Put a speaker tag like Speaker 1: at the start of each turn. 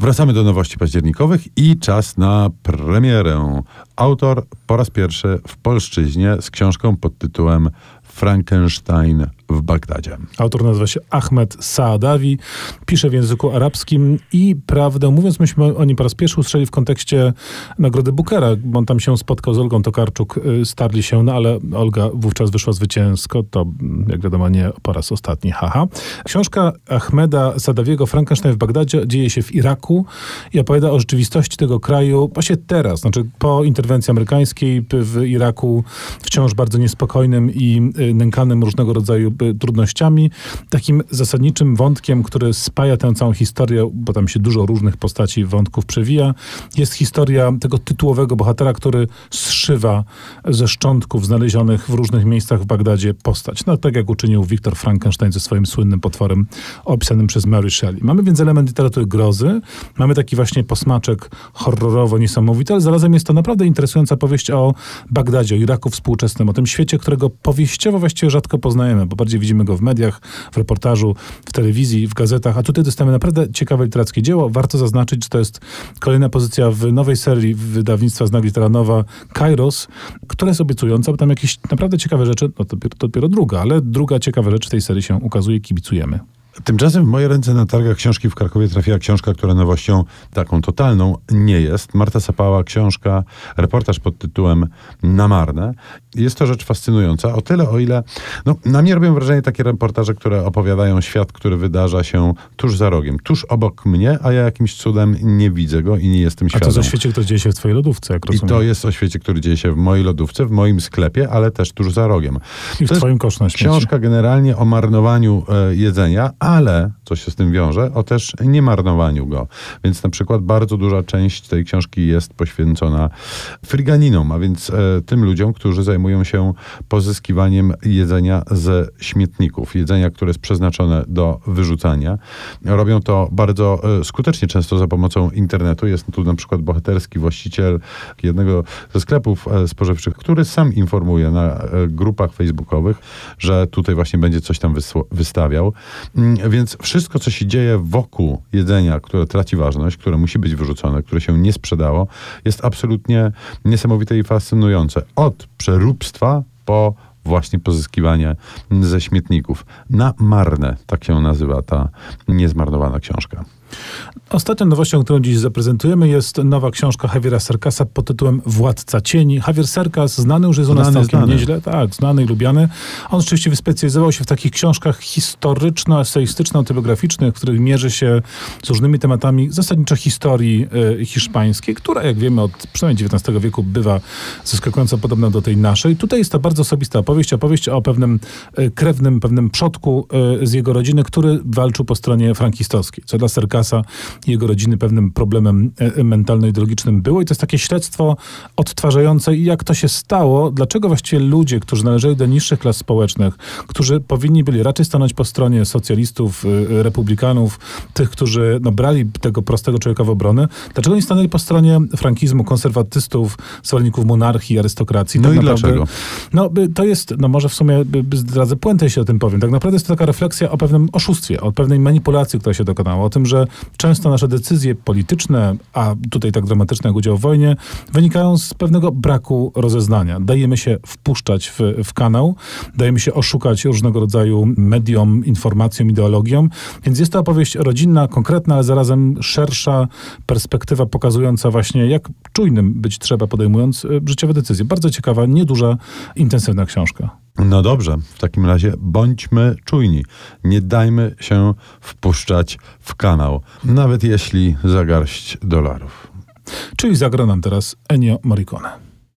Speaker 1: Wracamy do nowości październikowych i czas na premierę. Autor po raz pierwszy w polszczyźnie z książką pod tytułem Frankenstein w Bagdadzie.
Speaker 2: Autor nazywa się Ahmed Saadawi, pisze w języku arabskim i prawdę mówiąc, myśmy o nim po raz pierwszy usłyszeli w kontekście Nagrody Bookera, bo on tam się spotkał z Olgą Tokarczuk, y, starli się, no ale Olga wówczas wyszła zwycięsko, to jak wiadomo nie po raz ostatni, haha. Książka Ahmeda Saadawiego Frankenstein w Bagdadzie dzieje się w Iraku i opowiada o rzeczywistości tego kraju właśnie teraz, znaczy po interwencji amerykańskiej w Iraku wciąż bardzo niespokojnym i y, nękanym różnego rodzaju trudnościami. Takim zasadniczym wątkiem, który spaja tę całą historię, bo tam się dużo różnych postaci, wątków przewija, jest historia tego tytułowego bohatera, który zszywa ze szczątków znalezionych w różnych miejscach w Bagdadzie postać. No tak jak uczynił Viktor Frankenstein ze swoim słynnym potworem opisanym przez Mary Shelley. Mamy więc element literatury grozy, mamy taki właśnie posmaczek horrorowo niesamowity, ale zarazem jest to naprawdę interesująca powieść o Bagdadzie, o Iraku współczesnym, o tym świecie, którego powieściowo właściwie rzadko poznajemy, bo bardziej widzimy go w mediach, w reportażu, w telewizji, w gazetach, a tutaj dostajemy naprawdę ciekawe literackie dzieło. Warto zaznaczyć, że to jest kolejna pozycja w nowej serii wydawnictwa Znak Literanowa Kairos, która jest obiecująca, bo tam jakieś naprawdę ciekawe rzeczy, no to dopiero, to dopiero druga, ale druga ciekawa rzecz w tej serii się ukazuje, kibicujemy.
Speaker 1: Tymczasem w moje ręce na targach książki w Krakowie trafiła książka, która nowością taką totalną nie jest. Marta Sapała, książka, reportaż pod tytułem Na marne. Jest to rzecz fascynująca, o tyle, o ile no, na mnie robią wrażenie takie reportaże, które opowiadają świat, który wydarza się tuż za rogiem, tuż obok mnie, a ja jakimś cudem nie widzę go i nie jestem świadom.
Speaker 2: A to jest o świecie, który dzieje się w twojej lodówce, jak rozumiem.
Speaker 1: I to jest o świecie, który dzieje się w mojej lodówce, w moim sklepie, ale też tuż za rogiem.
Speaker 2: I w
Speaker 1: to
Speaker 2: twoim koszu na
Speaker 1: Książka generalnie o marnowaniu e, jedzenia, ale, co się z tym wiąże, o też nie marnowaniu go. Więc na przykład bardzo duża część tej książki jest poświęcona friganinom, a więc e, tym ludziom, którzy zajmują się pozyskiwaniem jedzenia ze śmietników, jedzenia, które jest przeznaczone do wyrzucania. Robią to bardzo e, skutecznie, często za pomocą internetu. Jest tu na przykład bohaterski właściciel jednego ze sklepów e, spożywczych, który sam informuje na e, grupach facebookowych, że tutaj właśnie będzie coś tam wystawiał. Mm, więc wszystko, co się dzieje wokół jedzenia, które traci ważność, które musi być wyrzucone, które się nie sprzedało, jest absolutnie niesamowite i fascynujące. Od przeróbstwa po właśnie pozyskiwanie ze śmietników. Na marne, tak się nazywa ta niezmarnowana książka.
Speaker 2: Ostatnią nowością, którą dziś zaprezentujemy, jest nowa książka Javiera Serkasa pod tytułem Władca Cieni. Javier Serkas, znany już jest u nas całkiem znany. nieźle, tak, znany i lubiany. On rzeczywiście wyspecjalizował się w takich książkach historyczno-eseistyczno-autobiograficznych, w których mierzy się z różnymi tematami zasadniczo historii y, hiszpańskiej, która, jak wiemy, od przynajmniej XIX wieku bywa zaskakująco podobna do tej naszej. Tutaj jest to bardzo osobista opowieść, opowieść o pewnym y, krewnym, pewnym przodku y, z jego rodziny, który walczył po stronie frankistowskiej, co dla Serkasa jego rodziny pewnym problemem e, e, mentalno-ideologicznym było. I to jest takie śledztwo odtwarzające, jak to się stało, dlaczego właściwie ludzie, którzy należeli do niższych klas społecznych, którzy powinni byli raczej stanąć po stronie socjalistów, e, republikanów, tych, którzy no, brali tego prostego człowieka w obronę, dlaczego nie stanęli po stronie frankizmu, konserwatystów, zwolenników monarchii, arystokracji?
Speaker 1: No tak i naprawdę, dlaczego?
Speaker 2: No, to jest, no może w sumie zdradzę puentę się o tym powiem. Tak naprawdę jest to taka refleksja o pewnym oszustwie, o pewnej manipulacji, która się dokonała, o tym, że często nasze decyzje polityczne, a tutaj tak dramatyczne jak udział w wojnie, wynikają z pewnego braku rozeznania. Dajemy się wpuszczać w, w kanał, dajemy się oszukać różnego rodzaju mediom, informacjom, ideologiom, więc jest to opowieść rodzinna, konkretna, ale zarazem szersza perspektywa pokazująca właśnie, jak czujnym być trzeba podejmując e, życiowe decyzje. Bardzo ciekawa, nieduża, intensywna książka.
Speaker 1: No dobrze, w takim razie bądźmy czujni. Nie dajmy się wpuszczać w kanał, nawet jeśli za garść dolarów.
Speaker 2: Czyli zagra nam teraz Ennio Morricone.